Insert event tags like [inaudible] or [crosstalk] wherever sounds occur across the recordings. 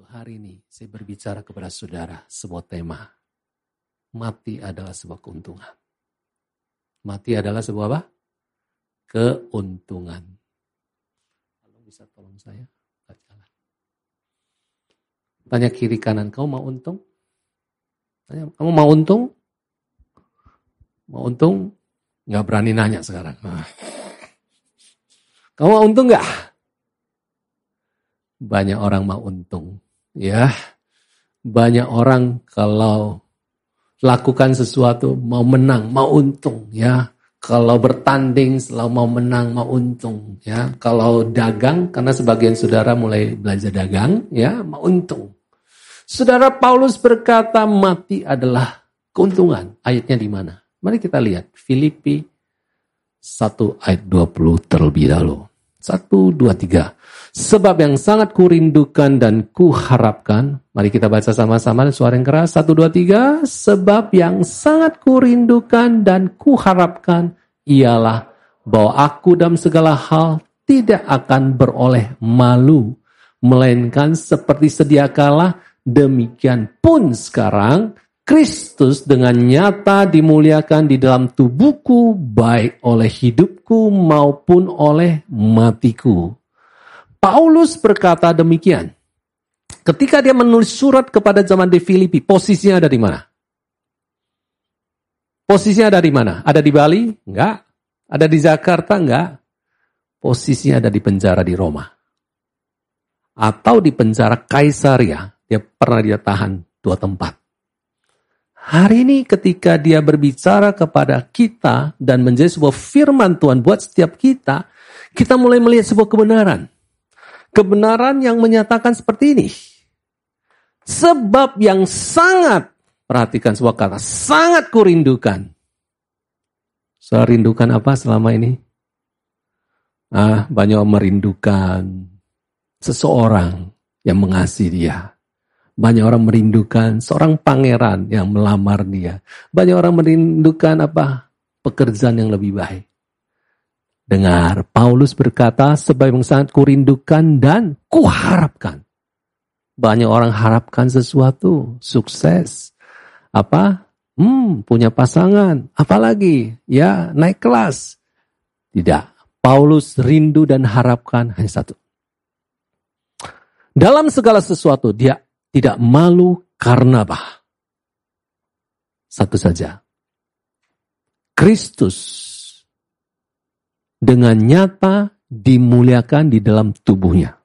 hari ini saya berbicara kepada saudara sebuah tema. Mati adalah sebuah keuntungan. Mati adalah sebuah apa? Keuntungan. Kalau bisa tolong saya. Tanya kiri kanan, kau mau untung? Tanya, kamu mau untung? Mau untung? Nggak berani nanya sekarang. Kamu mau untung nggak? Banyak orang mau untung. Ya, banyak orang kalau lakukan sesuatu mau menang, mau untung. Ya, kalau bertanding selalu mau menang, mau untung. Ya, kalau dagang karena sebagian saudara mulai belajar dagang, ya mau untung. Saudara Paulus berkata mati adalah keuntungan. Ayatnya di mana? Mari kita lihat Filipi 1 ayat 20 terlebih dahulu. 1, 2, 3. Sebab yang sangat kurindukan dan kuharapkan, mari kita baca sama-sama suara yang keras, satu dua tiga. Sebab yang sangat kurindukan dan kuharapkan ialah bahwa aku dalam segala hal tidak akan beroleh malu, melainkan seperti sedia kala, demikian pun sekarang Kristus dengan nyata dimuliakan di dalam tubuhku, baik oleh hidupku maupun oleh matiku. Paulus berkata demikian. Ketika dia menulis surat kepada zaman di Filipi, posisinya ada di mana? Posisinya ada di mana? Ada di Bali? Enggak. Ada di Jakarta? Enggak. Posisinya ada di penjara di Roma. Atau di penjara Kaisaria. Dia pernah dia tahan dua tempat. Hari ini ketika dia berbicara kepada kita dan menjadi sebuah firman Tuhan buat setiap kita, kita mulai melihat sebuah kebenaran kebenaran yang menyatakan seperti ini. Sebab yang sangat, perhatikan sebuah kata, sangat kurindukan. Saya rindukan apa selama ini? Ah, banyak merindukan seseorang yang mengasihi dia. Banyak orang merindukan seorang pangeran yang melamar dia. Banyak orang merindukan apa? Pekerjaan yang lebih baik. Dengar, Paulus berkata, sebab yang sangat kurindukan dan kuharapkan. Banyak orang harapkan sesuatu, sukses. Apa? Hmm, punya pasangan. Apalagi? Ya, naik kelas. Tidak. Paulus rindu dan harapkan hanya satu. Dalam segala sesuatu, dia tidak malu karena apa? Satu saja. Kristus dengan nyata dimuliakan di dalam tubuhnya.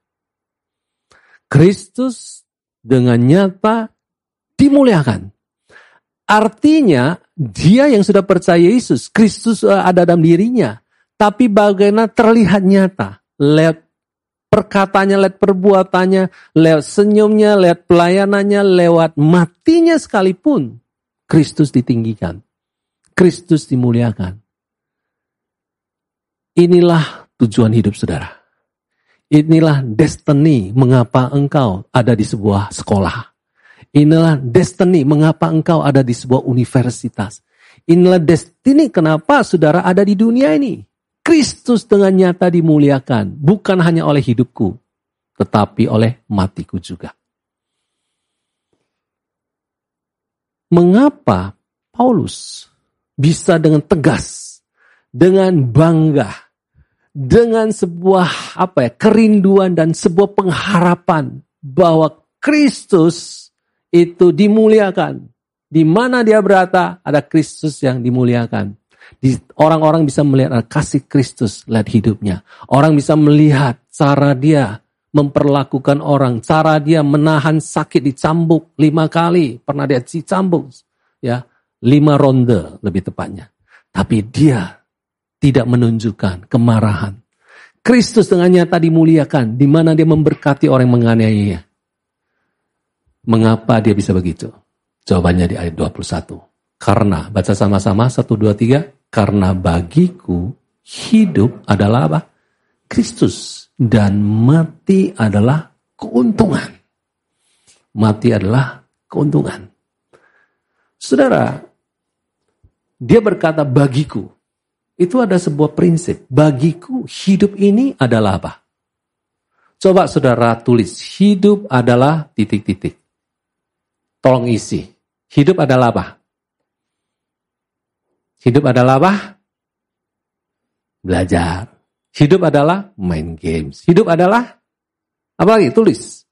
Kristus dengan nyata dimuliakan. Artinya dia yang sudah percaya Yesus, Kristus eh, ada dalam dirinya. Tapi bagaimana terlihat nyata lewat perkataannya, lewat perbuatannya, lewat senyumnya, lewat pelayanannya, lewat matinya sekalipun. Kristus ditinggikan. Kristus dimuliakan. Inilah tujuan hidup saudara. Inilah destiny mengapa engkau ada di sebuah sekolah. Inilah destiny mengapa engkau ada di sebuah universitas. Inilah destiny kenapa saudara ada di dunia ini. Kristus dengan nyata dimuliakan, bukan hanya oleh hidupku, tetapi oleh matiku juga. Mengapa Paulus bisa dengan tegas, dengan bangga dengan sebuah apa ya kerinduan dan sebuah pengharapan bahwa Kristus itu dimuliakan. Di mana dia berada ada Kristus yang dimuliakan. Orang-orang bisa melihat kasih Kristus lihat hidupnya. Orang bisa melihat cara dia memperlakukan orang, cara dia menahan sakit dicambuk lima kali, pernah dia dicambuk, ya lima ronde lebih tepatnya. Tapi dia tidak menunjukkan kemarahan. Kristus dengan nyata dimuliakan, di mana dia memberkati orang yang menganiayanya. Mengapa dia bisa begitu? Jawabannya di ayat 21. Karena, baca sama-sama, 1, 2, 3. Karena bagiku hidup adalah apa? Kristus. Dan mati adalah keuntungan. Mati adalah keuntungan. Saudara, dia berkata bagiku. Itu ada sebuah prinsip. Bagiku hidup ini adalah apa? Coba saudara tulis, hidup adalah titik-titik. Tolong isi. Hidup adalah apa? Hidup adalah apa? Belajar. Hidup adalah main games. Hidup adalah apa lagi? Tulis.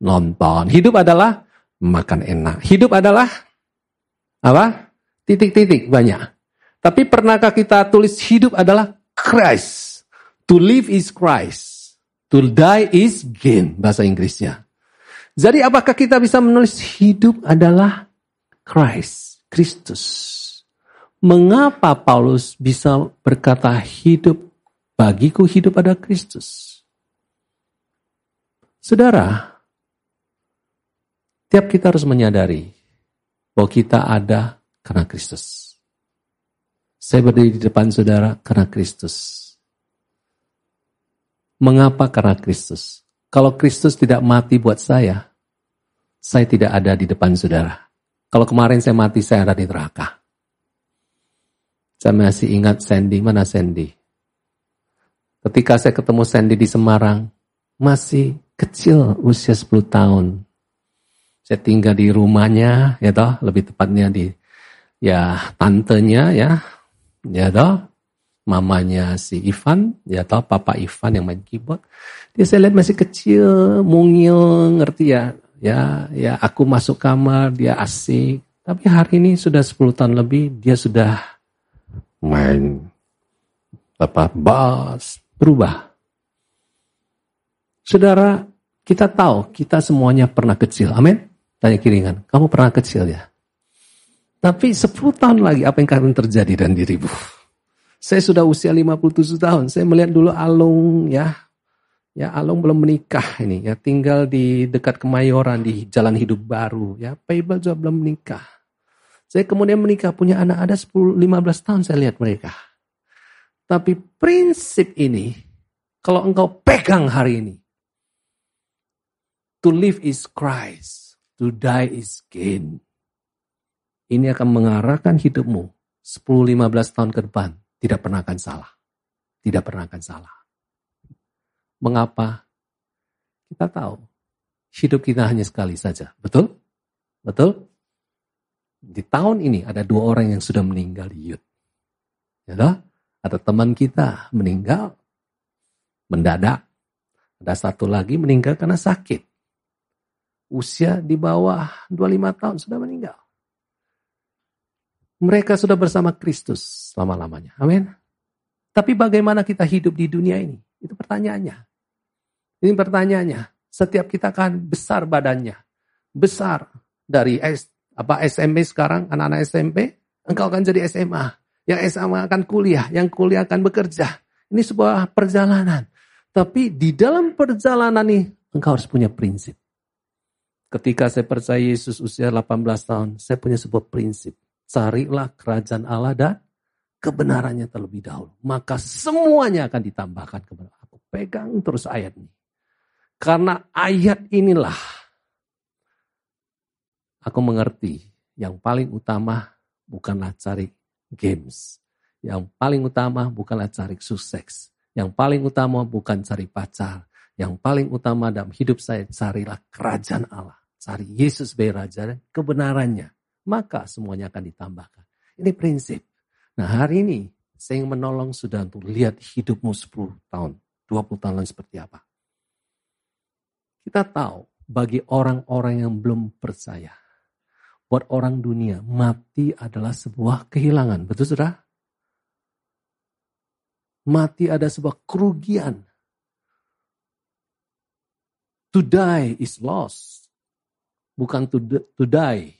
Nonton. Hidup adalah makan enak. Hidup adalah apa? Titik-titik banyak. Tapi pernahkah kita tulis hidup adalah Christ? To live is Christ. To die is gain bahasa Inggrisnya. Jadi apakah kita bisa menulis hidup adalah Christ, Kristus? Mengapa Paulus bisa berkata hidup bagiku hidup adalah Kristus? Saudara, tiap kita harus menyadari bahwa kita ada karena Kristus. Saya berdiri di depan saudara karena Kristus. Mengapa karena Kristus? Kalau Kristus tidak mati buat saya, saya tidak ada di depan saudara. Kalau kemarin saya mati, saya ada di neraka. Saya masih ingat Sandy, mana Sandy? Ketika saya ketemu Sandy di Semarang, masih kecil, usia 10 tahun. Saya tinggal di rumahnya, ya toh, lebih tepatnya di ya tantenya ya, ya toh, mamanya si Ivan, ya toh, papa Ivan yang main keyboard. Dia saya lihat masih kecil, mungil, ngerti ya, ya, ya aku masuk kamar, dia asik. Tapi hari ini sudah 10 tahun lebih, dia sudah main apa bass berubah. Saudara, kita tahu kita semuanya pernah kecil. Amin. Tanya kiringan, kamu pernah kecil ya? Tapi 10 tahun lagi apa yang akan terjadi dan dirimu? Saya sudah usia 57 tahun. Saya melihat dulu Alung ya. Ya Alung belum menikah ini ya. Tinggal di dekat Kemayoran di Jalan Hidup Baru ya. Paybel juga belum menikah. Saya kemudian menikah, punya anak ada 10, 15 tahun saya lihat mereka. Tapi prinsip ini, kalau engkau pegang hari ini, to live is Christ, to die is gain. Ini akan mengarahkan hidupmu 10-15 tahun ke depan. Tidak pernah akan salah. Tidak pernah akan salah. Mengapa? Kita tahu. Hidup kita hanya sekali saja. Betul? Betul? Di tahun ini ada dua orang yang sudah meninggal di Yud. Ya toh? Ada teman kita meninggal mendadak. Ada satu lagi meninggal karena sakit. Usia di bawah 25 tahun sudah meninggal. Mereka sudah bersama Kristus selama-lamanya. Amin. Tapi bagaimana kita hidup di dunia ini? Itu pertanyaannya. Ini pertanyaannya. Setiap kita kan besar badannya. Besar dari apa SMP sekarang, anak-anak SMP, engkau akan jadi SMA. Yang SMA akan kuliah, yang kuliah akan bekerja. Ini sebuah perjalanan. Tapi di dalam perjalanan ini, engkau harus punya prinsip. Ketika saya percaya Yesus usia 18 tahun, saya punya sebuah prinsip. Carilah kerajaan Allah dan kebenarannya terlebih dahulu. Maka semuanya akan ditambahkan kepada aku. Pegang terus ayat ini. Karena ayat inilah Aku mengerti yang paling utama bukanlah cari games. Yang paling utama bukanlah cari sukses. Yang paling utama bukan cari pacar. Yang paling utama dalam hidup saya carilah kerajaan Allah. Cari Yesus sebagai Raja dan kebenarannya. Maka semuanya akan ditambahkan. Ini prinsip. Nah hari ini saya ingin menolong sudah untuk lihat hidupmu 10 tahun, 20 tahun seperti apa. Kita tahu bagi orang-orang yang belum percaya, buat orang dunia, mati adalah sebuah kehilangan. Betul sudah? Mati ada sebuah kerugian. To die is loss. Bukan to, to die.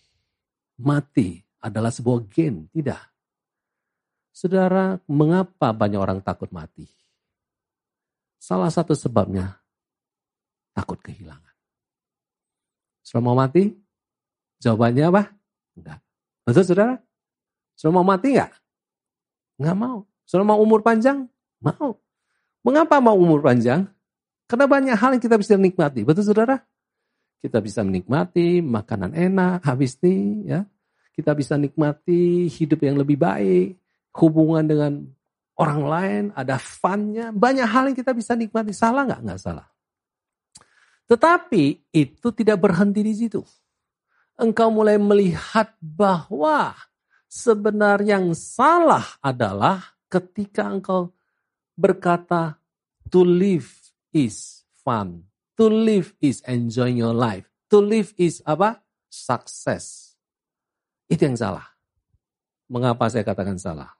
Mati adalah sebuah gain. Tidak. Saudara, mengapa banyak orang takut mati? Salah satu sebabnya takut kehilangan. Sudah mau mati? Jawabannya apa? Enggak. Betul saudara? Sudah mau mati enggak? Enggak mau. Sudah mau umur panjang? Mau. Mengapa mau umur panjang? Karena banyak hal yang kita bisa nikmati. Betul saudara? Kita bisa menikmati makanan enak, habis nih ya. Kita bisa nikmati hidup yang lebih baik, hubungan dengan orang lain, ada funnya. Banyak hal yang kita bisa nikmati. Salah nggak? Nggak salah. Tetapi itu tidak berhenti di situ. Engkau mulai melihat bahwa sebenarnya yang salah adalah ketika engkau berkata to live is fun, to live is enjoying your life, to live is apa? Success. Itu yang salah. Mengapa saya katakan salah?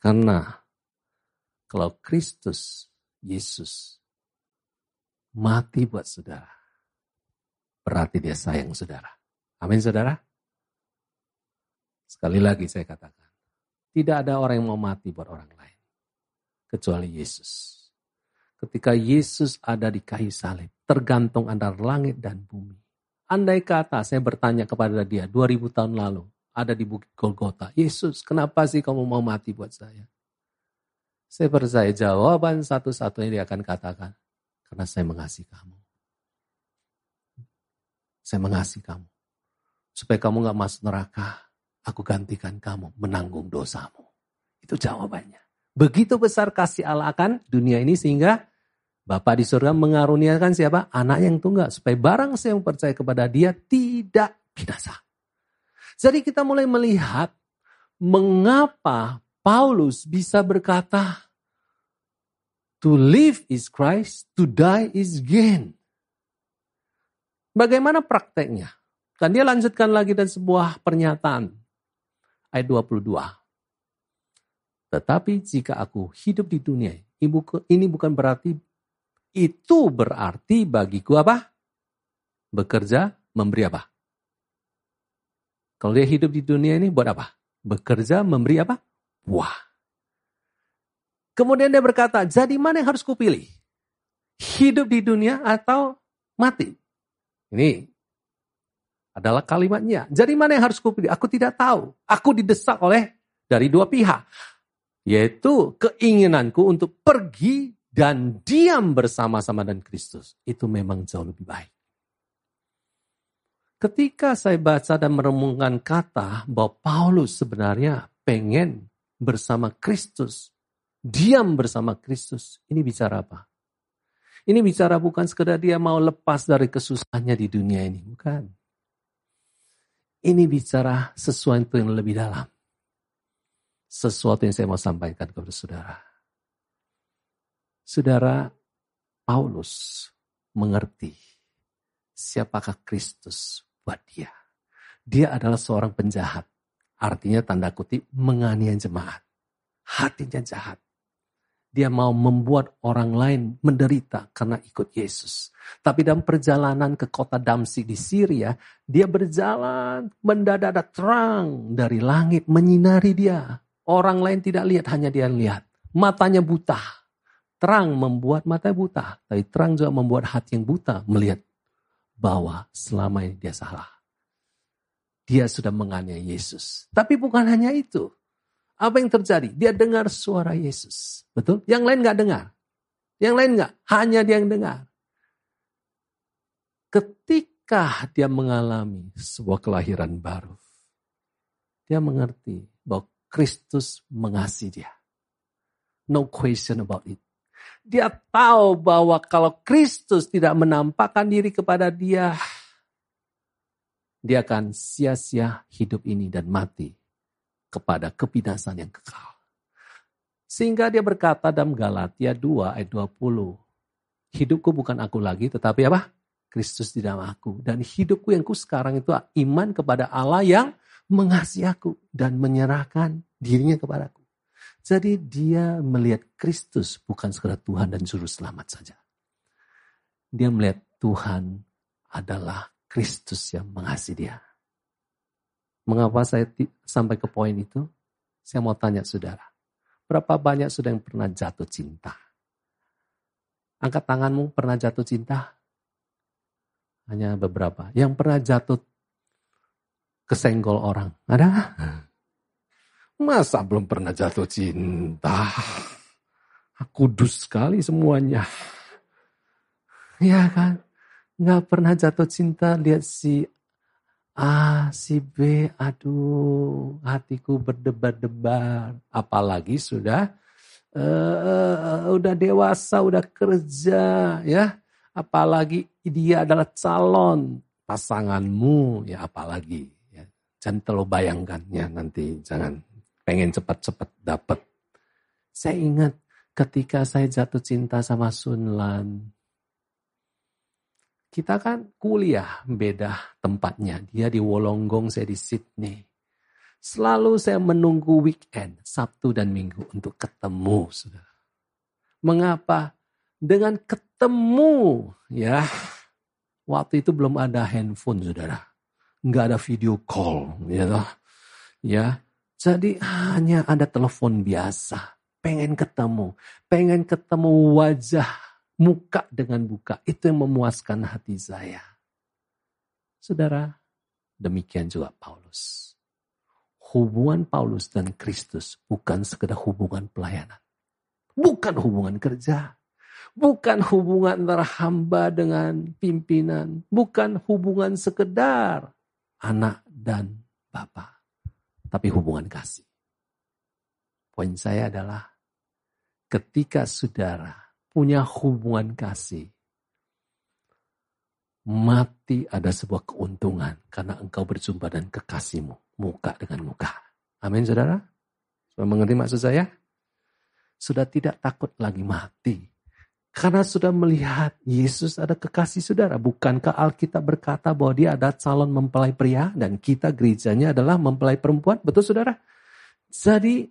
Karena kalau Kristus, Yesus, mati buat saudara, berarti dia sayang saudara. Amin saudara? Sekali lagi saya katakan, tidak ada orang yang mau mati buat orang lain. Kecuali Yesus. Ketika Yesus ada di kayu salib, tergantung antara langit dan bumi. Andai kata saya bertanya kepada dia 2000 tahun lalu, ada di Bukit Golgota. Yesus, kenapa sih kamu mau mati buat saya? Saya percaya jawaban satu-satunya dia akan katakan, karena saya mengasihi kamu. Saya mengasihi kamu. Supaya kamu gak masuk neraka, aku gantikan kamu menanggung dosamu. Itu jawabannya. Begitu besar kasih Allah akan dunia ini sehingga Bapak di surga mengaruniakan siapa? Anak yang tunggal. Supaya barang saya yang percaya kepada dia tidak binasa. Jadi kita mulai melihat mengapa Paulus bisa berkata, To live is Christ, to die is gain. Bagaimana prakteknya? Dan dia lanjutkan lagi dan sebuah pernyataan. Ayat 22. Tetapi jika aku hidup di dunia, ini bukan berarti itu berarti bagiku apa? Bekerja, memberi apa? Kalau dia hidup di dunia ini buat apa? Bekerja, memberi apa? Wah. Kemudian dia berkata, jadi mana yang harus kupilih? Hidup di dunia atau mati? Ini adalah kalimatnya. Jadi mana yang harus kupilih? Aku tidak tahu. Aku didesak oleh dari dua pihak. Yaitu keinginanku untuk pergi dan diam bersama-sama dengan Kristus. Itu memang jauh lebih baik. Ketika saya baca dan merenungkan kata bahwa Paulus sebenarnya pengen bersama Kristus, diam bersama Kristus, ini bicara apa? Ini bicara bukan sekedar dia mau lepas dari kesusahannya di dunia ini, bukan. Ini bicara sesuatu yang lebih dalam. Sesuatu yang saya mau sampaikan kepada saudara. Saudara, Paulus mengerti siapakah Kristus buat dia. Dia adalah seorang penjahat. Artinya tanda kutip menganiaya jemaat. Hatinya jahat. Dia mau membuat orang lain menderita karena ikut Yesus. Tapi dalam perjalanan ke kota Damsik di Syria, dia berjalan mendadak ada terang dari langit menyinari dia. Orang lain tidak lihat, hanya dia lihat. Matanya buta. Terang membuat mata buta, tapi terang juga membuat hati yang buta melihat bahwa selama ini dia salah. Dia sudah menganiaya Yesus. Tapi bukan hanya itu. Apa yang terjadi? Dia dengar suara Yesus. Betul? Yang lain nggak dengar. Yang lain nggak. Hanya dia yang dengar. Ketika dia mengalami sebuah kelahiran baru. Dia mengerti bahwa Kristus mengasihi dia. No question about it. Dia tahu bahwa kalau Kristus tidak menampakkan diri kepada dia, dia akan sia-sia hidup ini dan mati kepada kebinasan yang kekal. Sehingga dia berkata dalam Galatia 2 ayat 20, hidupku bukan aku lagi tetapi apa? Kristus di dalam aku. Dan hidupku yang ku sekarang itu iman kepada Allah yang mengasihi aku dan menyerahkan dirinya kepadaku. Jadi dia melihat Kristus bukan sekedar Tuhan dan Juru Selamat saja. Dia melihat Tuhan adalah Kristus yang mengasihi dia. Mengapa saya sampai ke poin itu? Saya mau tanya saudara. Berapa banyak sudah yang pernah jatuh cinta? Angkat tanganmu pernah jatuh cinta? Hanya beberapa. Yang pernah jatuh kesenggol orang? Ada? Masa belum pernah jatuh cinta? Kudus sekali semuanya. Ya kan? Nggak pernah jatuh cinta lihat si A, si B, aduh hatiku berdebar-debar. Apalagi sudah uh, udah dewasa, udah kerja, ya. Apalagi dia adalah calon pasanganmu, ya apalagi. Ya. Jangan terlalu bayangkan ya nanti, jangan pengen cepat-cepat dapat. Saya ingat ketika saya jatuh cinta sama Sunlan, kita kan kuliah beda tempatnya. Dia di Wolonggong, saya di Sydney. Selalu saya menunggu weekend, Sabtu dan Minggu untuk ketemu, saudara. Mengapa? Dengan ketemu, ya. Waktu itu belum ada handphone, saudara. Nggak ada video call, ya toh. Ya, jadi hanya ada telepon biasa. Pengen ketemu, pengen ketemu wajah muka dengan buka. Itu yang memuaskan hati saya. Saudara, demikian juga Paulus. Hubungan Paulus dan Kristus bukan sekedar hubungan pelayanan. Bukan hubungan kerja. Bukan hubungan antara hamba dengan pimpinan. Bukan hubungan sekedar anak dan bapak. Tapi hubungan kasih. Poin saya adalah ketika saudara punya hubungan kasih, mati ada sebuah keuntungan karena engkau berjumpa dan kekasihmu muka dengan muka. Amin saudara? Sudah mengerti maksud saya? sudah tidak takut lagi mati. Karena sudah melihat Yesus ada kekasih saudara. Bukankah Alkitab berkata bahwa dia ada calon mempelai pria dan kita gerejanya adalah mempelai perempuan? Betul saudara? Jadi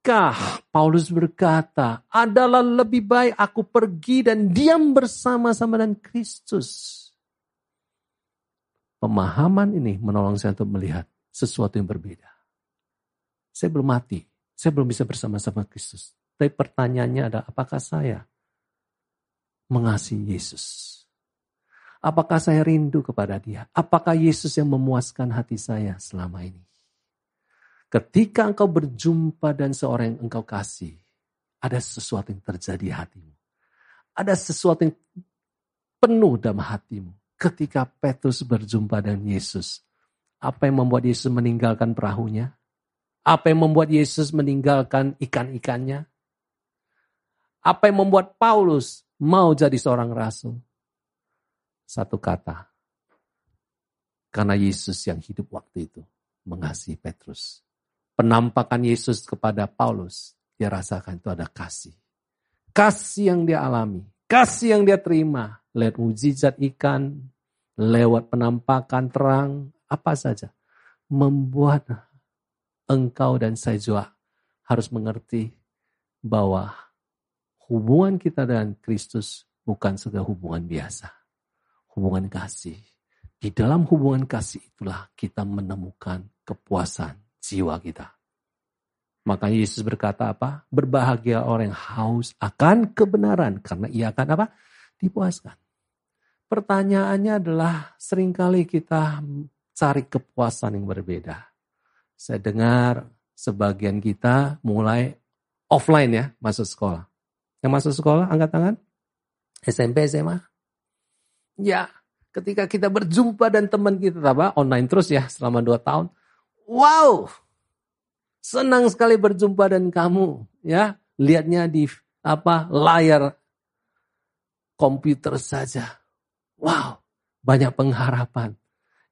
ketika Paulus berkata, adalah lebih baik aku pergi dan diam bersama-sama dengan Kristus. Pemahaman ini menolong saya untuk melihat sesuatu yang berbeda. Saya belum mati, saya belum bisa bersama-sama Kristus. Tapi pertanyaannya adalah apakah saya mengasihi Yesus? Apakah saya rindu kepada dia? Apakah Yesus yang memuaskan hati saya selama ini? Ketika engkau berjumpa dan seorang yang engkau kasih, ada sesuatu yang terjadi di hatimu. Ada sesuatu yang penuh dalam hatimu. Ketika Petrus berjumpa dengan Yesus, apa yang membuat Yesus meninggalkan perahunya? Apa yang membuat Yesus meninggalkan ikan-ikannya? Apa yang membuat Paulus mau jadi seorang rasul? Satu kata. Karena Yesus yang hidup waktu itu mengasihi Petrus. Penampakan Yesus kepada Paulus, dia rasakan itu ada kasih. Kasih yang dia alami, kasih yang dia terima lewat mujizat ikan, lewat penampakan terang, apa saja. Membuat engkau dan saya juga harus mengerti bahwa hubungan kita dengan Kristus bukan sekedar hubungan biasa. Hubungan kasih. Di dalam hubungan kasih itulah kita menemukan kepuasan jiwa kita. Maka Yesus berkata apa? Berbahagia orang yang haus akan kebenaran. Karena ia akan apa? Dipuaskan. Pertanyaannya adalah sering kali kita cari kepuasan yang berbeda. Saya dengar sebagian kita mulai offline ya masuk sekolah. Yang masuk sekolah angkat tangan? SMP, SMA? Ya, ketika kita berjumpa dan teman kita apa online terus ya selama dua tahun. Wow, senang sekali berjumpa dan kamu ya. Lihatnya di apa layar komputer saja. Wow, banyak pengharapan.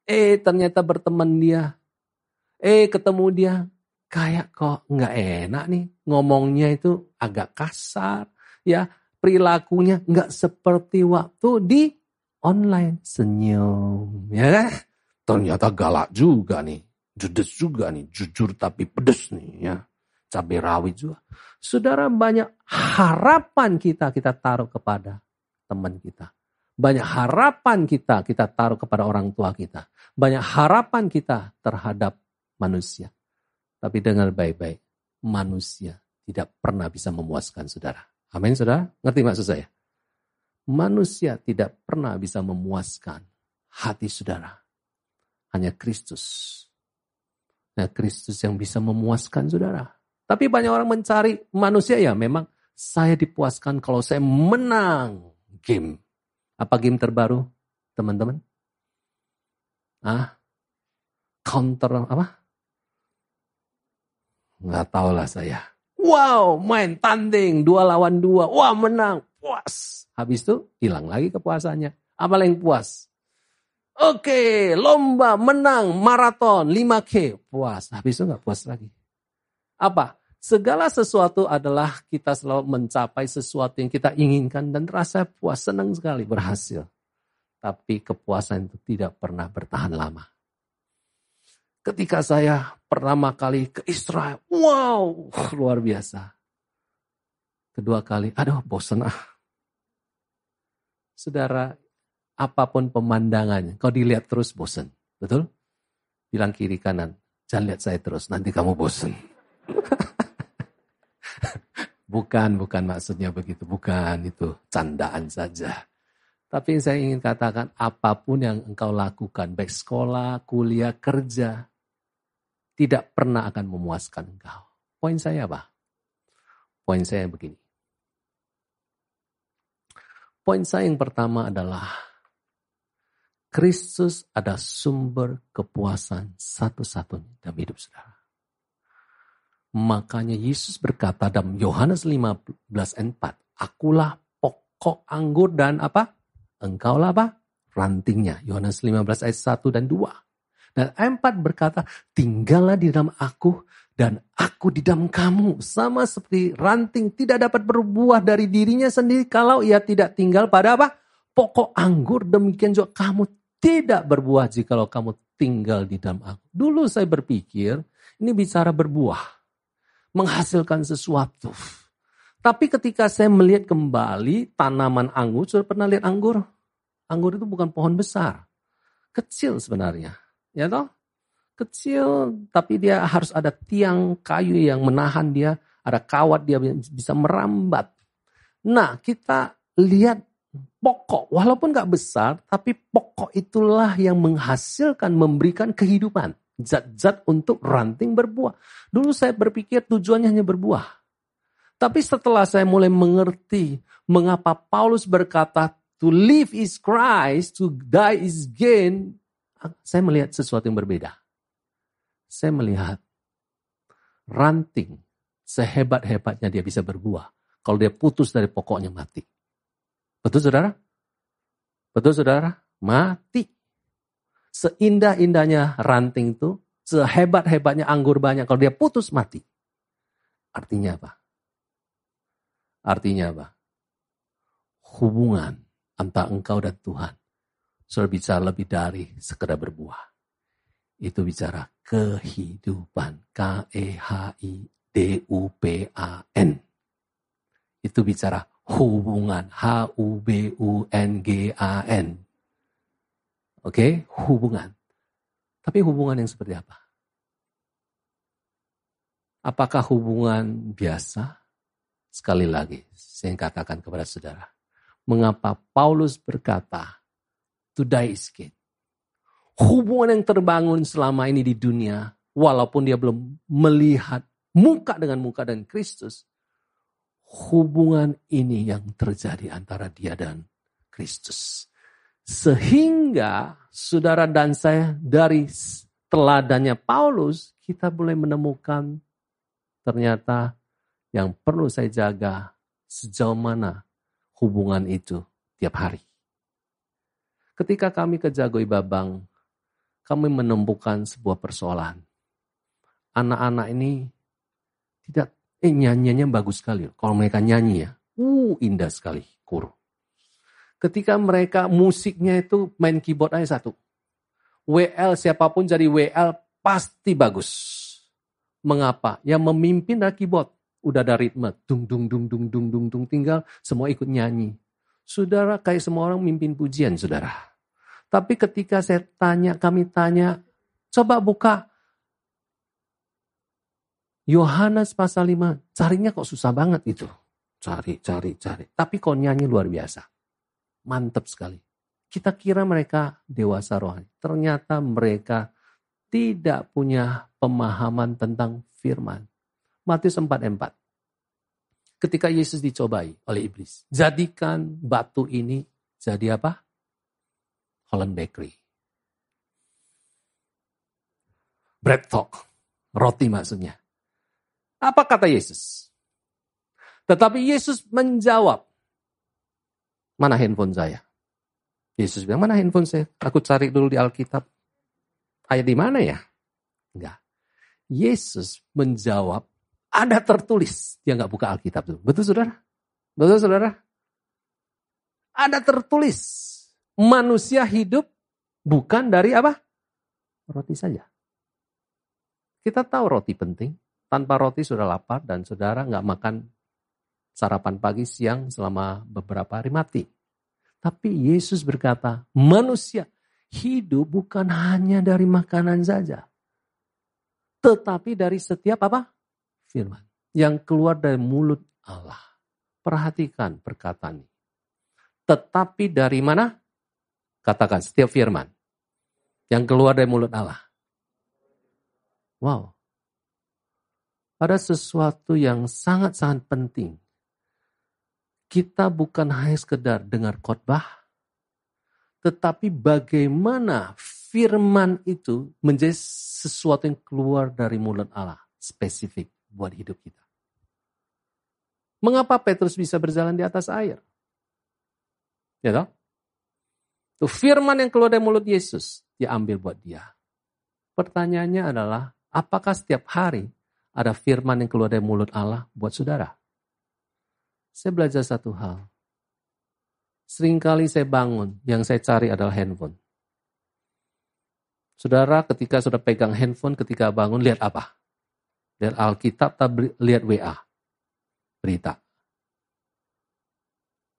Eh ternyata berteman dia. Eh ketemu dia. Kayak kok nggak enak nih. Ngomongnya itu agak kasar ya. Perilakunya nggak seperti waktu di online. Senyum ya kan? Ternyata galak juga nih judes juga nih jujur tapi pedes nih ya cabai rawit juga saudara banyak harapan kita kita taruh kepada teman kita banyak harapan kita kita taruh kepada orang tua kita banyak harapan kita terhadap manusia. Tapi dengar baik-baik, manusia tidak pernah bisa memuaskan saudara. Amin saudara? Ngerti maksud saya? Manusia tidak pernah bisa memuaskan hati saudara. Hanya Kristus. Nah Kristus yang bisa memuaskan saudara. Tapi banyak orang mencari manusia ya memang saya dipuaskan kalau saya menang game. Apa game terbaru teman-teman? Ah, counter apa? Nggak tahu lah saya. Wow, main tanding dua lawan dua. Wah menang. puas. Habis itu hilang lagi kepuasannya. Apa yang puas? Oke, lomba menang maraton 5K. Puas. Habis itu nggak puas lagi. Apa? Segala sesuatu adalah kita selalu mencapai sesuatu yang kita inginkan dan rasa puas, senang sekali, berhasil. Tapi kepuasan itu tidak pernah bertahan lama. Ketika saya pertama kali ke Israel, wow, luar biasa. Kedua kali, aduh bosan ah. Saudara, apa pun pemandangannya, kau dilihat terus bosan. Betul? Bilang kiri kanan, jangan lihat saya terus, nanti kamu bosan. [laughs] bukan, bukan maksudnya begitu. Bukan, itu candaan saja. Tapi saya ingin katakan apa pun yang engkau lakukan, baik sekolah, kuliah, kerja, tidak pernah akan memuaskan engkau. Poin saya apa? Poin saya begini. Poin saya yang pertama adalah Kristus ada sumber kepuasan satu-satunya dalam hidup saudara. Makanya Yesus berkata dalam Yohanes 15 ayat 4, Akulah pokok anggur dan apa? Engkaulah apa? Rantingnya. Yohanes 15 ayat 1 dan 2. Dan ayat 4 berkata, tinggallah di dalam aku dan aku di dalam kamu. Sama seperti ranting tidak dapat berbuah dari dirinya sendiri kalau ia tidak tinggal pada apa? Pokok anggur. Demikian juga kamu tidak berbuah jika kamu tinggal di dalam aku. Dulu saya berpikir ini bicara berbuah menghasilkan sesuatu. Tapi ketika saya melihat kembali tanaman anggur, sudah pernah lihat anggur? Anggur itu bukan pohon besar. Kecil sebenarnya. Ya toh? Kecil, tapi dia harus ada tiang kayu yang menahan dia, ada kawat dia bisa merambat. Nah, kita lihat pokok, walaupun gak besar, tapi pokok itulah yang menghasilkan, memberikan kehidupan zat-zat untuk ranting berbuah. Dulu saya berpikir tujuannya hanya berbuah. Tapi setelah saya mulai mengerti mengapa Paulus berkata to live is Christ, to die is gain, saya melihat sesuatu yang berbeda. Saya melihat ranting sehebat-hebatnya dia bisa berbuah. Kalau dia putus dari pokoknya mati. Betul saudara? Betul saudara? Mati. Seindah-indahnya ranting itu, sehebat-hebatnya anggur banyak, kalau dia putus mati. Artinya apa? Artinya apa? Hubungan antara engkau dan Tuhan sudah bicara lebih dari sekedar berbuah. Itu bicara kehidupan. K-E-H-I-D-U-P-A-N. Itu bicara hubungan. H-U-B-U-N-G-A-N. Oke, okay? hubungan. Tapi hubungan yang seperti apa? Apakah hubungan biasa? Sekali lagi, saya katakan kepada saudara. Mengapa Paulus berkata, to die is gain. Hubungan yang terbangun selama ini di dunia, walaupun dia belum melihat muka dengan muka dan Kristus, hubungan ini yang terjadi antara dia dan Kristus. Sehingga saudara dan saya dari teladannya Paulus, kita boleh menemukan ternyata yang perlu saya jaga sejauh mana hubungan itu tiap hari. Ketika kami ke Jagoi Babang, kami menemukan sebuah persoalan. Anak-anak ini tidak, eh nyanyiannya bagus sekali. Kalau mereka nyanyi ya, uh indah sekali, kur ketika mereka musiknya itu main keyboard aja satu. WL siapa pun jadi WL pasti bagus. Mengapa? Yang memimpin adalah keyboard. Udah ada ritme. Dung, dung, dung, dung, dung, dung, dung. Tinggal semua ikut nyanyi. Saudara kayak semua orang mimpin pujian, saudara. Tapi ketika saya tanya, kami tanya, coba buka Yohanes pasal 5. Carinya kok susah banget itu. Cari, cari, cari. Tapi kok nyanyi luar biasa mantap sekali. Kita kira mereka dewasa rohani. Ternyata mereka tidak punya pemahaman tentang firman. Matius 4 4. Ketika Yesus dicobai oleh iblis. Jadikan batu ini jadi apa? Holland Bakery. Bread talk. Roti maksudnya. Apa kata Yesus? Tetapi Yesus menjawab, Mana handphone saya? Yesus bilang, mana handphone saya? Aku cari dulu di Alkitab. Ayat di mana ya? Enggak. Yesus menjawab, ada tertulis. Dia nggak buka Alkitab tuh. Betul saudara? Betul saudara? Ada tertulis. Manusia hidup bukan dari apa? Roti saja. Kita tahu roti penting. Tanpa roti sudah lapar dan saudara nggak makan sarapan pagi siang selama beberapa hari mati. Tapi Yesus berkata, manusia hidup bukan hanya dari makanan saja. Tetapi dari setiap apa? Firman. Yang keluar dari mulut Allah. Perhatikan perkataan ini. Tetapi dari mana? Katakan setiap firman. Yang keluar dari mulut Allah. Wow. Ada sesuatu yang sangat-sangat penting kita bukan hanya sekedar dengar khotbah, tetapi bagaimana firman itu menjadi sesuatu yang keluar dari mulut Allah, spesifik buat hidup kita. Mengapa Petrus bisa berjalan di atas air? Ya toh? Itu firman yang keluar dari mulut Yesus, dia ambil buat dia. Pertanyaannya adalah, apakah setiap hari ada firman yang keluar dari mulut Allah buat saudara? Saya belajar satu hal. Seringkali saya bangun, yang saya cari adalah handphone. Saudara ketika sudah pegang handphone, ketika bangun, lihat apa? Lihat Alkitab, lihat WA. Berita.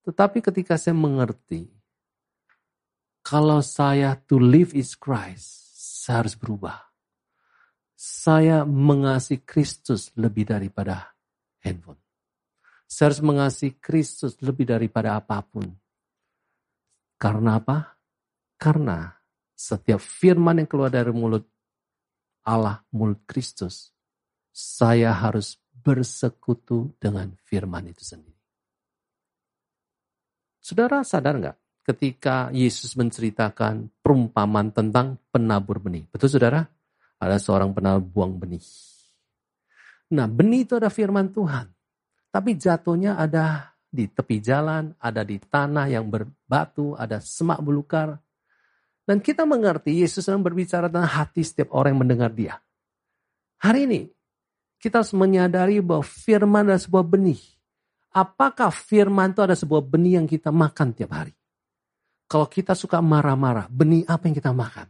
Tetapi ketika saya mengerti, kalau saya to live is Christ, saya harus berubah. Saya mengasihi Kristus lebih daripada handphone. Saya harus mengasihi Kristus lebih daripada apa pun. Karena apa? Karena setiap firman yang keluar dari mulut Allah, mulut Kristus, saya harus bersekutu dengan firman itu sendiri. Saudara sadar nggak ketika Yesus menceritakan perumpamaan tentang penabur benih? Betul saudara? Ada seorang penabur buang benih. Nah benih itu ada firman Tuhan. Tapi jatuhnya ada di tepi jalan, ada di tanah yang berbatu, ada semak belukar. Dan kita mengerti Yesus sedang berbicara tentang hati setiap orang yang mendengar dia. Hari ini kita harus menyadari bahwa firman adalah sebuah benih. Apakah firman itu ada sebuah benih yang kita makan tiap hari? Kalau kita suka marah-marah, benih apa yang kita makan?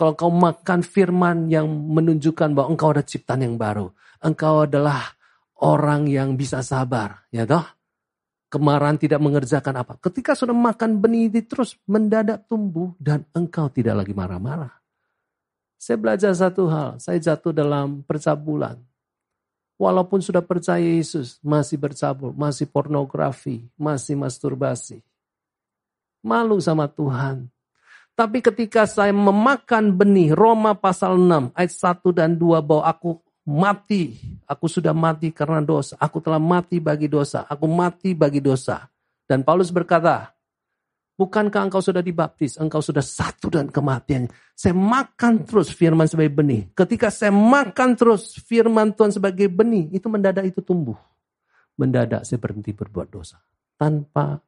Kalau kau makan firman yang menunjukkan bahwa engkau ada ciptaan yang baru. Engkau adalah orang yang bisa sabar, ya toh? Kemarahan tidak mengerjakan apa. Ketika sudah makan benih itu terus mendadak tumbuh dan engkau tidak lagi marah-marah. Saya belajar satu hal, saya jatuh dalam percabulan. Walaupun sudah percaya Yesus, masih bercabul, masih pornografi, masih masturbasi. Malu sama Tuhan. Tapi ketika saya memakan benih, Roma pasal 6 ayat 1 dan 2 bahwa aku mati. Aku sudah mati karena dosa. Aku telah mati bagi dosa. Aku mati bagi dosa. Dan Paulus berkata, Bukankah engkau sudah dibaptis? Engkau sudah satu dan kematian. Saya makan terus firman sebagai benih. Ketika saya makan terus firman Tuhan sebagai benih, itu mendadak itu tumbuh. Mendadak saya berhenti berbuat dosa. Tanpa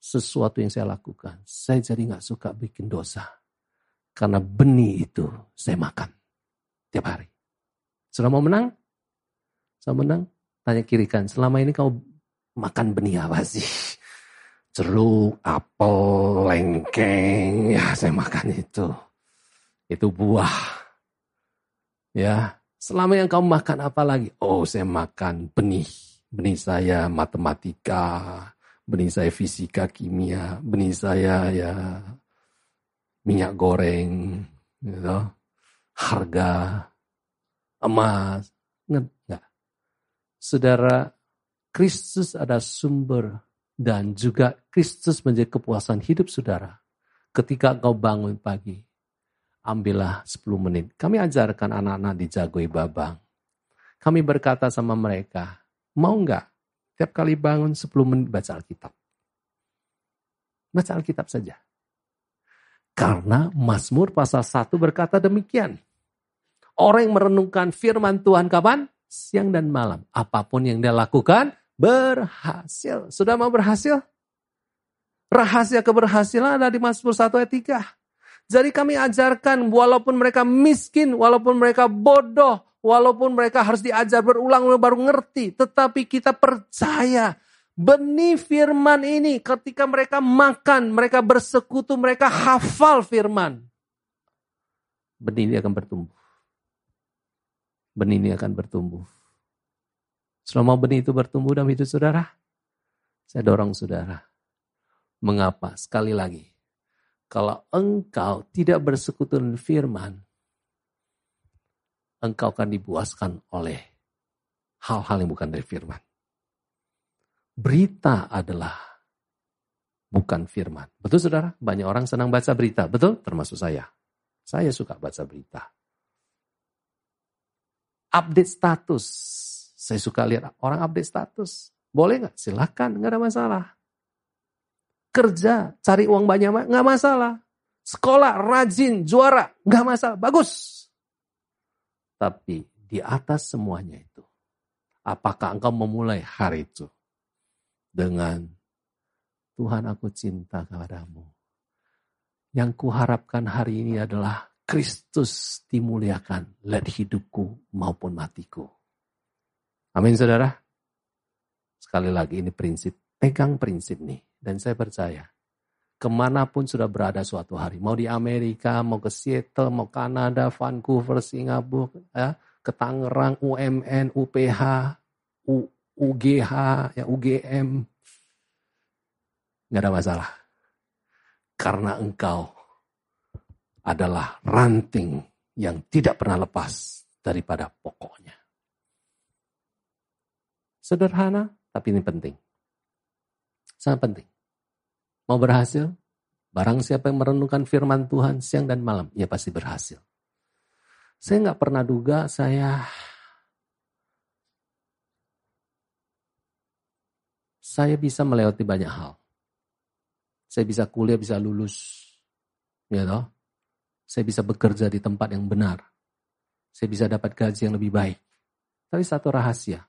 sesuatu yang saya lakukan. Saya jadi nggak suka bikin dosa. Karena benih itu saya makan tiap hari. Sudah mau menang? Sudah menang? Tanya kiri kan. Selama ini kau makan benih apa sih? Jeruk, apel, lengkeng. Ya saya makan itu. Itu buah. Ya. Selama yang kau makan apa lagi? Oh saya makan benih. Benih saya matematika. Benih saya fisika, kimia. Benih saya ya minyak goreng. Gitu. Harga emas. Enggak. Saudara, Kristus ada sumber dan juga Kristus menjadi kepuasan hidup saudara. Ketika kau bangun pagi, ambillah 10 menit. Kami ajarkan anak-anak di Jagoi Babang. Kami berkata sama mereka, mau enggak tiap kali bangun 10 menit baca Alkitab? Baca Alkitab saja. Karena Mazmur pasal 1 berkata demikian. Orang yang merenungkan firman Tuhan kapan? Siang dan malam. Apa pun yang dia lakukan berhasil. Sudah mau berhasil? Rahasia keberhasilan ada di Mazmur 1 ayat 3. Jadi kami ajarkan walaupun mereka miskin, walaupun mereka bodoh, walaupun mereka harus diajar berulang-ulang baru ngerti. Tetapi kita percaya benih firman ini ketika mereka makan, mereka bersekutu, mereka hafal firman. Benih ini akan bertumbuh. Benih ini akan bertumbuh. Selama benih itu bertumbuh dalam hidup saudara, saya dorong saudara. Mengapa? Sekali lagi, kalau engkau tidak bersekutu dengan firman, engkau akan dibuaskan oleh hal-hal yang bukan dari firman. Berita adalah bukan firman. Betul saudara? Banyak orang senang baca berita. Betul? Termasuk saya. Saya suka baca berita. Update status. Saya suka lihat orang update status. Boleh nggak? Silahkan, nggak ada masalah kerja, cari uang banyak, nggak masalah. Sekolah, rajin, juara, nggak masalah, bagus. Tapi di atas semuanya itu, apakah engkau memulai hari itu dengan Tuhan aku cinta kepadamu. Yang kuharapkan hari ini adalah Kristus dimuliakan, lihat hidupku maupun matiku. Amin saudara. Sekali lagi ini prinsip, pegang prinsip nih. Dan saya percaya, ke mana pun sudah berada suatu hari, mau di Amerika, mau ke Seattle, mau Kanada, Vancouver, Singapura, ya, ke Tangerang, UMN, UPH, U, UGH, ya UGM, nggak ada masalah. Karena engkau adalah ranting yang tidak pernah lepas daripada pokoknya. Sederhana, tapi ini penting. Sangat penting. Mau berhasil? Barang siapa yang merenungkan firman Tuhan siang dan malam, ia pasti berhasil. Saya nggak pernah duga saya saya bisa melewati banyak hal. Saya bisa kuliah, bisa lulus. Ya toh? Saya bisa bekerja di tempat yang benar. Saya bisa dapat gaji yang lebih baik. Tapi satu rahasia.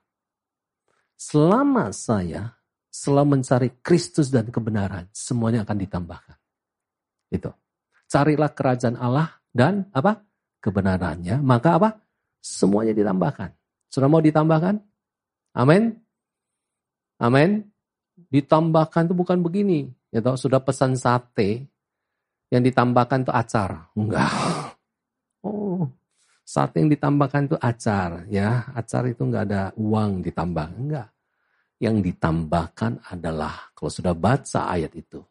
Selama saya selalu mencari Kristus dan kebenaran, semuanya akan ditambahkan. Itu. Carilah kerajaan Allah dan apa? Kebenarannya, maka apa? Semuanya ditambahkan. Sudah mau ditambahkan? Amin. Amin. Ditambahkan itu bukan begini. Ya toh, sudah pesan sate, yang ditambahkan itu acar. Enggak. Oh, sate yang ditambahkan itu acar. Ya, acar itu enggak ada uang ditambah. Enggak. Yang ditambahkan adalah kalau sudah baca ayat itu,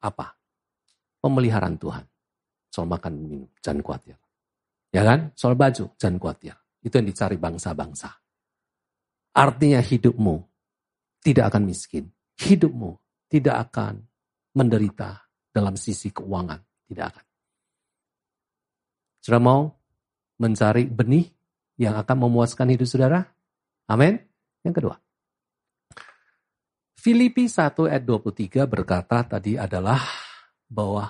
apa? Pemeliharaan Tuhan. Soal makan minum, jangan khawatir. Ya kan? Soal baju, jangan khawatir. Itu yang dicari bangsa-bangsa. Artinya hidupmu tidak akan miskin. Hidupmu tidak akan menderita dalam sisi keuangan. Tidak akan. Sudah mau mencari benih yang akan memuaskan hidup saudara? Amin. Yang kedua, Filipi 1 ayat 23 berkata tadi adalah bahwa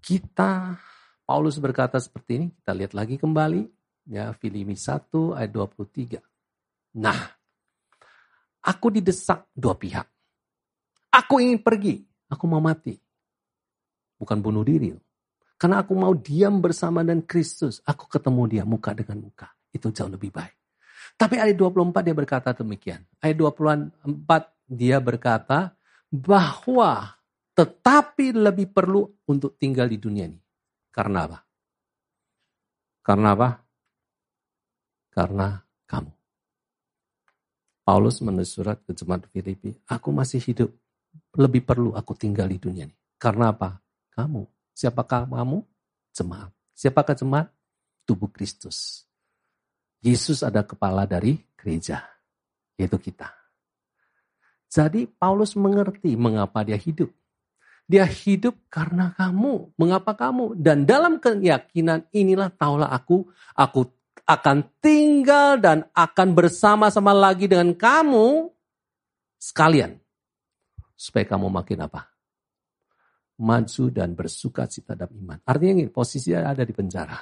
kita, Paulus berkata seperti ini, kita lihat lagi kembali, ya Filipi 1 ayat 23. Nah, aku didesak dua pihak. Aku ingin pergi, aku mau mati. Bukan bunuh diri. Karena aku mau diam bersama dengan Kristus, aku ketemu dia muka dengan muka. Itu jauh lebih baik. Tapi ayat 24 dia berkata demikian. Ayat 24 dia berkata bahwa tetapi lebih perlu untuk tinggal di dunia ini. Karena apa? Karena apa? Karena kamu. Paulus menulis surat ke jemaat Filipi, aku masih hidup, lebih perlu aku tinggal di dunia ini. Karena apa? Kamu. Siapakah kamu? Jemaat. Siapakah jemaat? Tubuh Kristus. Yesus ada kepala dari gereja, yaitu kita. Jadi Paulus mengerti mengapa dia hidup. Dia hidup karena kamu. Mengapa kamu? Dan dalam keyakinan inilah taulah aku, aku akan tinggal dan akan bersama-sama lagi dengan kamu sekalian. Supaya kamu makin apa? Maju dan bersuka cita dalam iman. Artinya ini, posisinya ada di penjara.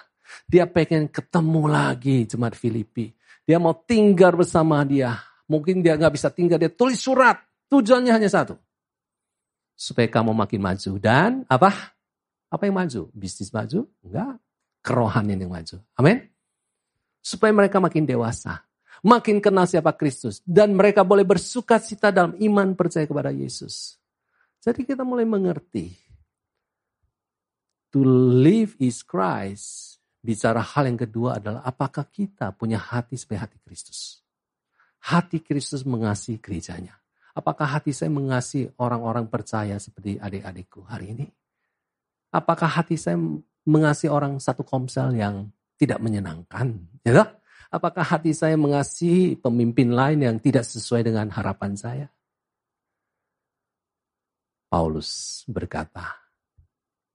Dia pengen ketemu lagi jemaat Filipi. Dia mau tinggal bersama dia. Mungkin dia nggak bisa tinggal, dia tulis surat. Tujuannya hanya satu. Supaya kamu makin maju. Dan apa? Apa yang maju? Bisnis maju? Enggak. Kerohanian yang maju. Amin. Supaya mereka makin dewasa. Makin kenal siapa Kristus. Dan mereka boleh bersuka cita dalam iman percaya kepada Yesus. Jadi kita mulai mengerti. To live is Christ. Bicara hal yang kedua adalah apakah kita punya hati sebagai hati Kristus. Hati Kristus mengasihi gerejanya. Apakah hati saya mengasihi orang-orang percaya seperti adik-adikku hari ini? Apakah hati saya mengasihi orang satu komsel yang tidak menyenangkan? Ya Apakah hati saya mengasihi pemimpin lain yang tidak sesuai dengan harapan saya? Paulus berkata,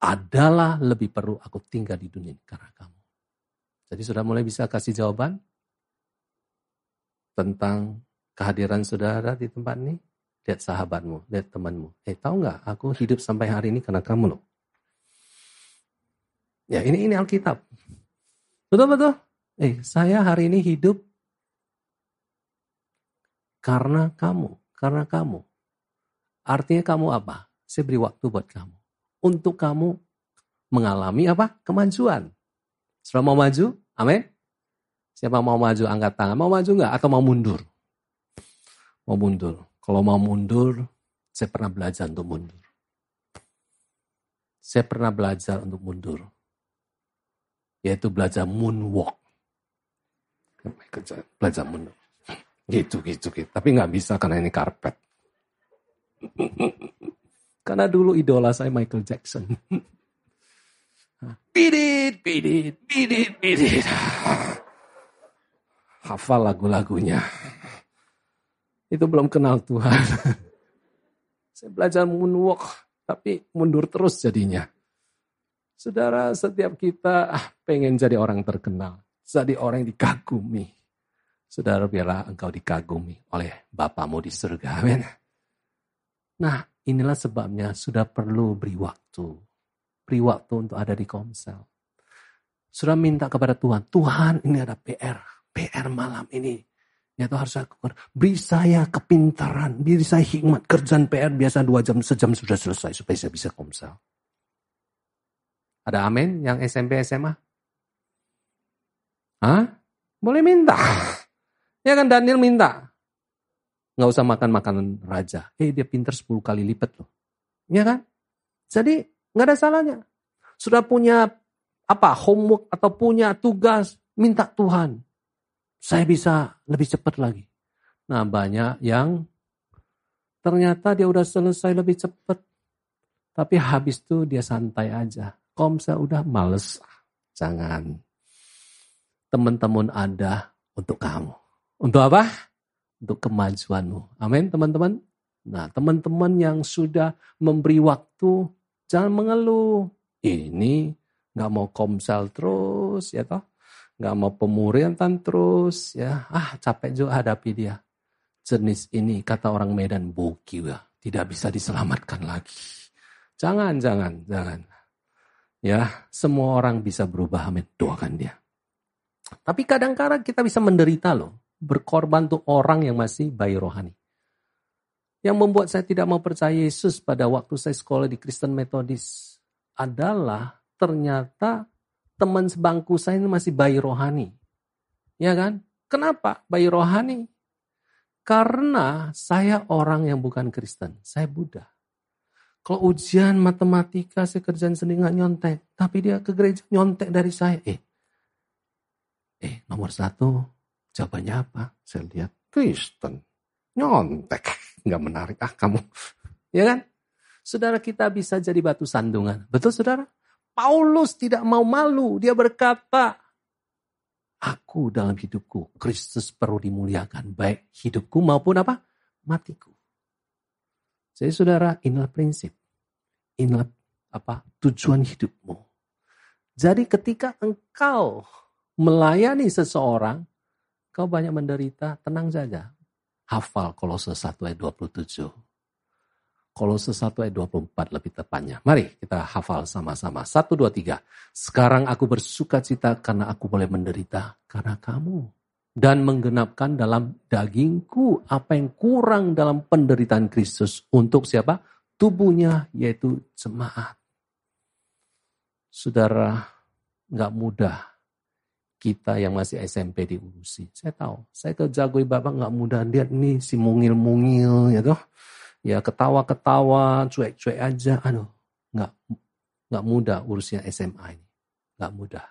adalah lebih perlu aku tinggal di dunia karena kamu. Jadi sudah mulai bisa kasih jawaban tentang kehadiran saudara di tempat ini? Lihat sahabatmu, lihat temanmu. Eh tahu nggak, aku hidup sampai hari ini karena kamu loh. Ya ini ini Alkitab. Betul betul. Eh saya hari ini hidup karena kamu, karena kamu. Artinya kamu apa? Saya beri waktu buat kamu. Untuk kamu mengalami apa? Kemajuan. Sudah mau maju? Amin. Siapa mau maju angkat tangan? Mau maju nggak? Atau mau mundur? Mau mundur. Kalau mau mundur, saya pernah belajar untuk mundur. Saya pernah belajar untuk mundur yaitu belajar moonwalk. Belajar moonwalk. Gitu, gitu, gitu. Tapi nggak bisa karena ini karpet. [laughs] karena dulu idola saya Michael Jackson. [laughs] Bidit, bidit, bidit, bidit. [laughs] Hafal lagu-lagunya. Itu belum kenal Tuhan. Saya belajar moonwalk, tapi mundur terus jadinya. Saudara, setiap kita ah, pengen jadi orang terkenal, jadi orang yang dikagumi. Saudara, biarlah engkau dikagumi oleh Bapamu di surga. Amin. Nah, inilah sebabnya sudah perlu beri waktu. Beri waktu untuk ada di komsel. Sudah minta kepada Tuhan, Tuhan ini ada PR. PR malam ini. Ya Tuhan harus aku beri saya kepintaran, beri saya hikmat. Kerjaan PR biasa dua jam, sejam sudah selesai supaya saya bisa komsel. Ada amin yang SMP SMA? Hah? Boleh minta. [laughs] Ya kan Daniel minta. Nggak usah makan makanan raja. Eh dia pinter 10 kali lipat loh. Ya kan? Jadi nggak ada salahnya. Sudah punya apa homework atau punya tugas, minta Tuhan. Saya bisa lebih cepat lagi. Nah banyak yang ternyata dia udah selesai lebih cepat. Tapi habis itu dia santai aja. Komsel udah males. Jangan. Teman-teman ada untuk kamu. Untuk apa? Untuk kemajuanmu. Amin teman-teman. Nah teman-teman yang sudah memberi waktu, jangan mengeluh. Ini nggak mau komsel terus ya toh. Nggak mau pemuriatan terus ya. Ah capek juga hadapi dia. Jenis ini kata orang Medan boki ya. Tidak bisa diselamatkan lagi. Jangan, jangan, jangan. Ya, semua orang bisa berubah. Amin. Doakan dia. Tapi kadang-kadang kita bisa menderita loh. Berkorban untuk orang yang masih bayi rohani. Yang membuat saya tidak mau percaya Yesus pada waktu saya sekolah di Kristen Metodis adalah ternyata teman sebangku saya ini masih bayi rohani. Ya kan? Kenapa bayi rohani? Karena saya orang yang bukan Kristen. Saya Buddha. Kalau ujian matematika, saya kerjaan sendiri nggak nyontek. Tapi dia ke gereja nyontek dari saya. Eh, eh nomor satu, jawabannya apa? Saya lihat, Kristen. Nyontek. [laughs] Nggak menarik ah kamu. [laughs] ya kan? Saudara kita bisa jadi batu sandungan. Betul saudara? Paulus tidak mau malu. Dia berkata, Aku dalam hidupku, Kristus perlu dimuliakan. Baik hidupku maupun apa? Matiku. Jadi saudara, inilah prinsip. Inilah apa tujuan hidupmu. Jadi ketika engkau melayani seseorang, kau banyak menderita, tenang saja. Hafal Kolose 1 ayat 27. Kolose 1 ayat 24 lebih tepatnya. Mari kita hafal sama-sama. 1, 2, 3. Sekarang aku bersuka cita karena aku boleh menderita karena kamu dan menggenapkan dalam dagingku apa yang kurang dalam penderitaan Kristus untuk siapa? tubuhnya yaitu jemaat. Saudara, nggak mudah kita yang masih SMP diurusi. Saya tahu, saya ke Jagoi Bapak nggak mudah. Lihat nih si mungil-mungil ya toh. Ya ketawa-ketawa, cuek-cuek aja. Aduh, nggak nggak mudah urusnya SMA ini. Nggak mudah.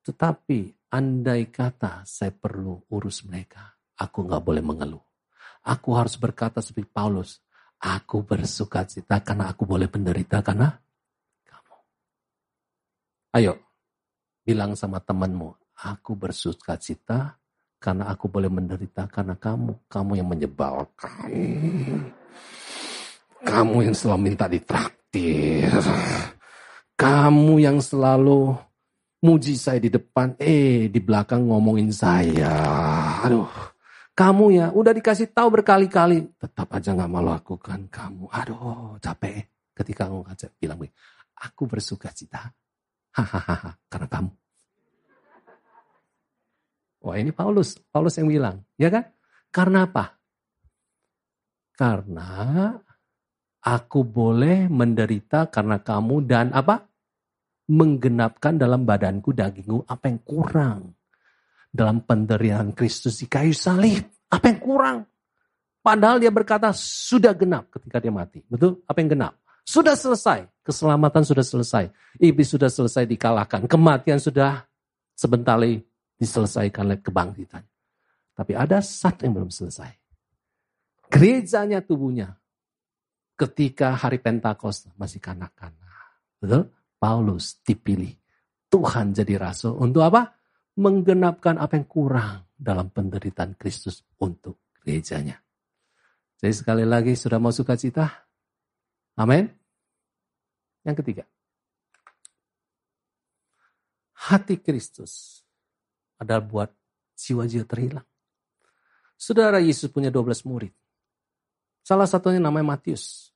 Tetapi andai kata saya perlu urus mereka, aku nggak boleh mengeluh. Aku harus berkata seperti Paulus, aku bersuka cita karena aku boleh menderita karena kamu. Ayo, bilang sama temanmu, aku bersuka cita karena aku boleh menderita karena kamu. Kamu yang menyebalkan. Kamu yang selalu minta ditraktir. Kamu yang selalu muji saya di depan, eh di belakang ngomongin saya. Aduh, kamu ya udah dikasih tahu berkali-kali, tetap aja nggak mau lakukan kamu. Aduh, capek. Ketika aku ngajak bilang, aku bersuka cita. [laughs] Hahaha, karena kamu. Wah ini Paulus, Paulus yang bilang, ya kan? Karena apa? Karena aku boleh menderita karena kamu dan apa? menggenapkan dalam badanku dagingku apa yang kurang. Dalam penderitaan Kristus di kayu salib. Apa yang kurang? Padahal dia berkata sudah genap ketika dia mati. Betul? Apa yang genap? Sudah selesai. Keselamatan sudah selesai. Iblis sudah selesai dikalahkan. Kematian sudah sebentar lagi diselesaikan oleh kebangkitan. Tapi ada satu yang belum selesai. Gerejanya tubuhnya. Ketika hari Pentakosta masih kanak-kanak. Betul? Paulus dipilih. Tuhan jadi rasul untuk apa? Menggenapkan apa yang kurang dalam penderitaan Kristus untuk gerejanya. Jadi sekali lagi sudah mau suka cita? Amin. Yang ketiga. Hati Kristus adalah buat jiwa-jiwa terhilang. Saudara Yesus punya 12 murid. Salah satunya namanya Matius.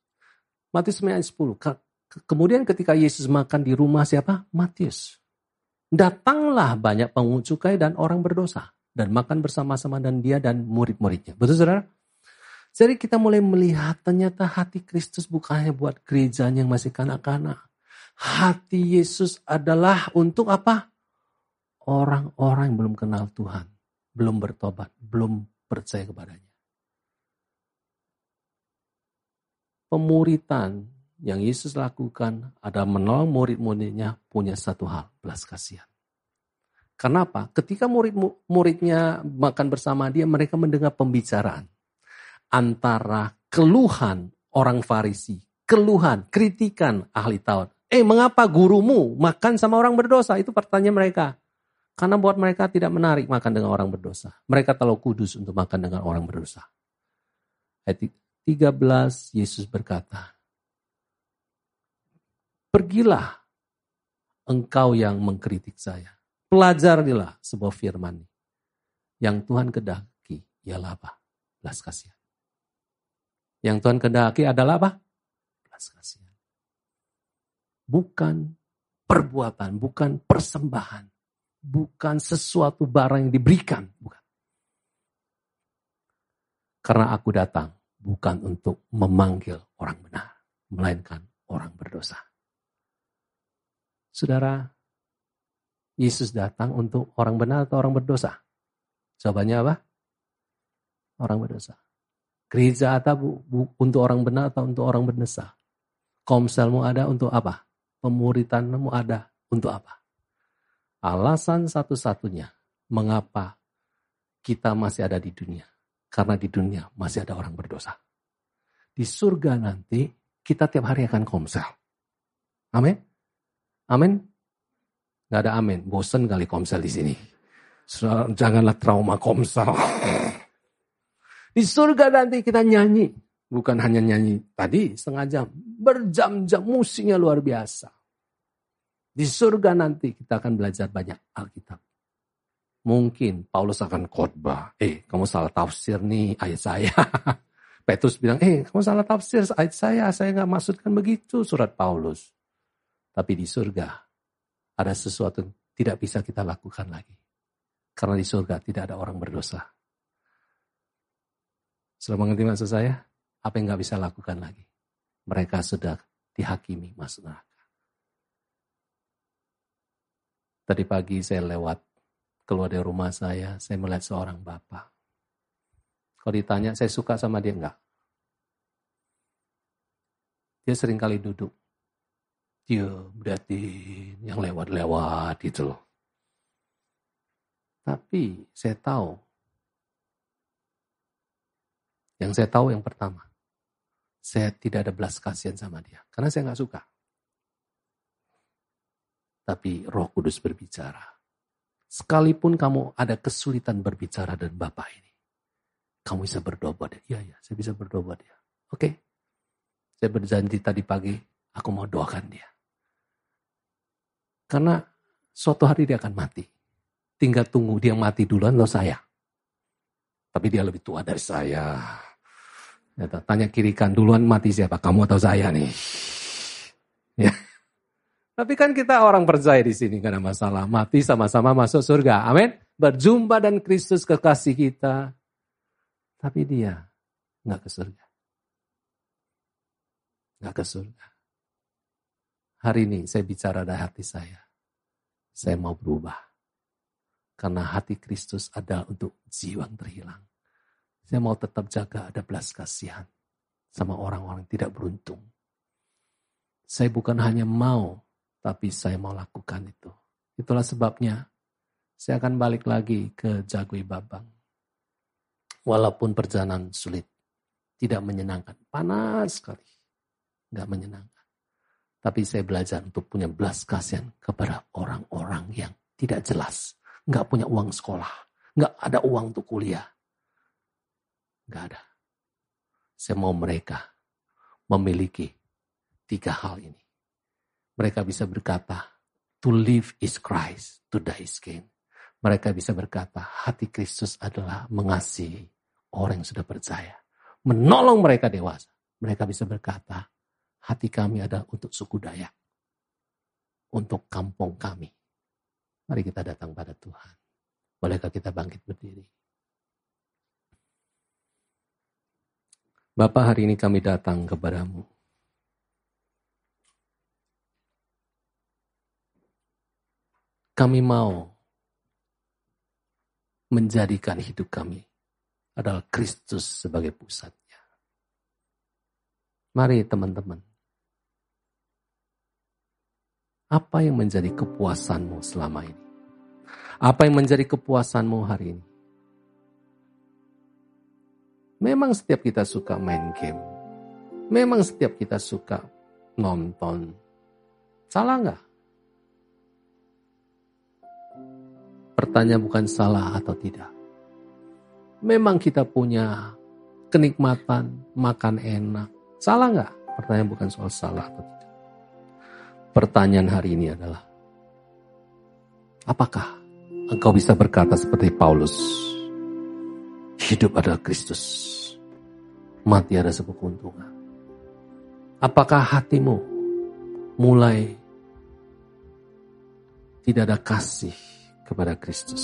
Matius ayat 10. Kemudian ketika Yesus makan di rumah siapa? Matius. Datanglah banyak pengungut cukai dan orang berdosa. Dan makan bersama-sama dan dia dan murid-muridnya. Betul saudara? Jadi kita mulai melihat ternyata hati Kristus bukannya buat gerejanya yang masih kanak-kanak. Hati Yesus adalah untuk apa? Orang-orang yang belum kenal Tuhan. Belum bertobat. Belum percaya kepadanya. Pemuritan yang Yesus lakukan adalah menolong murid-muridnya punya satu hal, belas kasihan. Kenapa? Ketika murid-muridnya makan bersama dia, mereka mendengar pembicaraan antara keluhan orang Farisi, keluhan, kritikan ahli Taurat. Eh, mengapa gurumu makan sama orang berdosa? Itu pertanyaan mereka. Karena buat mereka tidak menarik makan dengan orang berdosa. Mereka terlalu kudus untuk makan dengan orang berdosa. Ayat 13, Yesus berkata, Pergilah engkau yang mengkritik saya. Pelajarilah sebuah firman yang Tuhan kedaki ialah apa? Belas kasihan. Yang Tuhan kedaki adalah apa? Belas kasihan. Bukan perbuatan, bukan persembahan, bukan sesuatu barang yang diberikan, bukan. Karena aku datang bukan untuk memanggil orang benar, melainkan orang berdosa. Saudara, Yesus datang untuk orang benar atau orang berdosa? Jawabannya apa? Orang berdosa. Gereja atau bu, bu, untuk orang benar atau untuk orang berdosa? Komselmu ada untuk apa? Pemuritanmu ada untuk apa? Alasan satu-satunya mengapa kita masih ada di dunia. Karena di dunia masih ada orang berdosa. Di surga nanti kita tiap hari akan komsel. Amin. Amin? Gak ada amin. Bosen kali komsel di sini. Janganlah trauma komsel. [laughs] Di surga nanti kita nyanyi. Bukan hanya nyanyi tadi setengah jam. Berjam-jam musiknya luar biasa. Di surga nanti kita akan belajar banyak Alkitab. Mungkin Paulus akan khotbah. Eh, kamu salah tafsir nih ayat saya. [laughs] Petrus bilang, eh kamu salah tafsir ayat saya. Saya nggak maksudkan begitu surat Paulus. Tapi di surga ada sesuatu yang tidak bisa kita lakukan lagi. Karena di surga tidak ada orang berdosa. Sudah mengerti maksud saya? Apa yang nggak bisa lakukan lagi? mereka sudah dihakimi masuk neraka. Tadi pagi saya lewat keluar dari rumah saya, saya melihat seorang bapak. Kalau ditanya, saya suka sama dia enggak? Dia sering kali duduk. Dia berarti yang lewat-lewat gitu loh. Tapi saya tahu. Yang saya tahu yang pertama. Saya tidak ada belas kasihan sama dia. Karena saya nggak suka. Tapi roh kudus berbicara. Sekalipun kamu ada kesulitan berbicara dan Bapak ini. Kamu bisa berdoa buat dia. Iya, iya, saya bisa berdoa buat dia. Oke. Saya berjanji tadi pagi, aku mau doakan dia. Karena suatu hari dia akan mati. Tinggal tunggu dia mati duluan, lo saya. Tapi dia lebih tua dari saya. Ya, tanya kirikan duluan mati siapa? Kamu atau saya nih? Ya. Tapi kan kita orang percaya di sini karena masalah mati sama-sama masuk surga. Amin. Berjumpa dan Kristus kekasih kita. Tapi dia nggak ke surga. Nggak ke surga. Hari ini saya bicara dari hati saya. Saya mau berubah. Karena hati Kristus ada untuk jiwa yang terhilang. Saya mau tetap jaga ada belas kasihan sama orang-orang tidak beruntung. Saya bukan hanya mau tapi saya mau lakukan itu. Itulah sebabnya saya akan balik lagi ke Jagui Babang. Walaupun perjalanan sulit, tidak menyenangkan, panas sekali, nggak menyenangkan. Tapi saya belajar untuk punya belas kasihan kepada orang-orang yang tidak jelas, nggak punya uang sekolah, nggak ada uang untuk kuliah, nggak ada. Saya mau mereka memiliki tiga hal ini mereka bisa berkata, to live is Christ, to die is gain. Mereka bisa berkata, hati Kristus adalah mengasihi orang yang sudah percaya. Menolong mereka dewasa. Mereka bisa berkata, hati kami adalah untuk suku Dayak. Untuk kampung kami. Mari kita datang pada Tuhan. Bolehkah kita bangkit berdiri? Bapak hari ini kami datang kepadamu. Kami mau menjadikan hidup kami adalah Kristus sebagai pusatnya. Mari teman-teman. Apa yang menjadi kepuasanmu selama ini? Apa yang menjadi kepuasanmu hari ini? Memang setiap kita suka main game. Memang setiap kita suka nonton. Salah nggak? Pertanyaan bukan salah atau tidak. Memang kita punya kenikmatan, makan enak. Salah nggak? Pertanyaan bukan soal salah atau tidak. Pertanyaan hari ini adalah, apakah engkau bisa berkata seperti Paulus, hidup adalah Kristus, mati ada sebuah keuntungan. Apakah hatimu mulai tidak ada kasih kepada Kristus.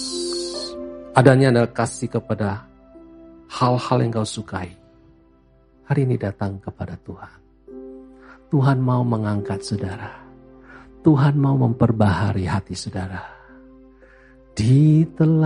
Adanya adalah kasih kepada hal-hal yang kau sukai. Hari ini datang kepada Tuhan. Tuhan mau mengangkat saudara. Tuhan mau memperbahari hati saudara. Di telah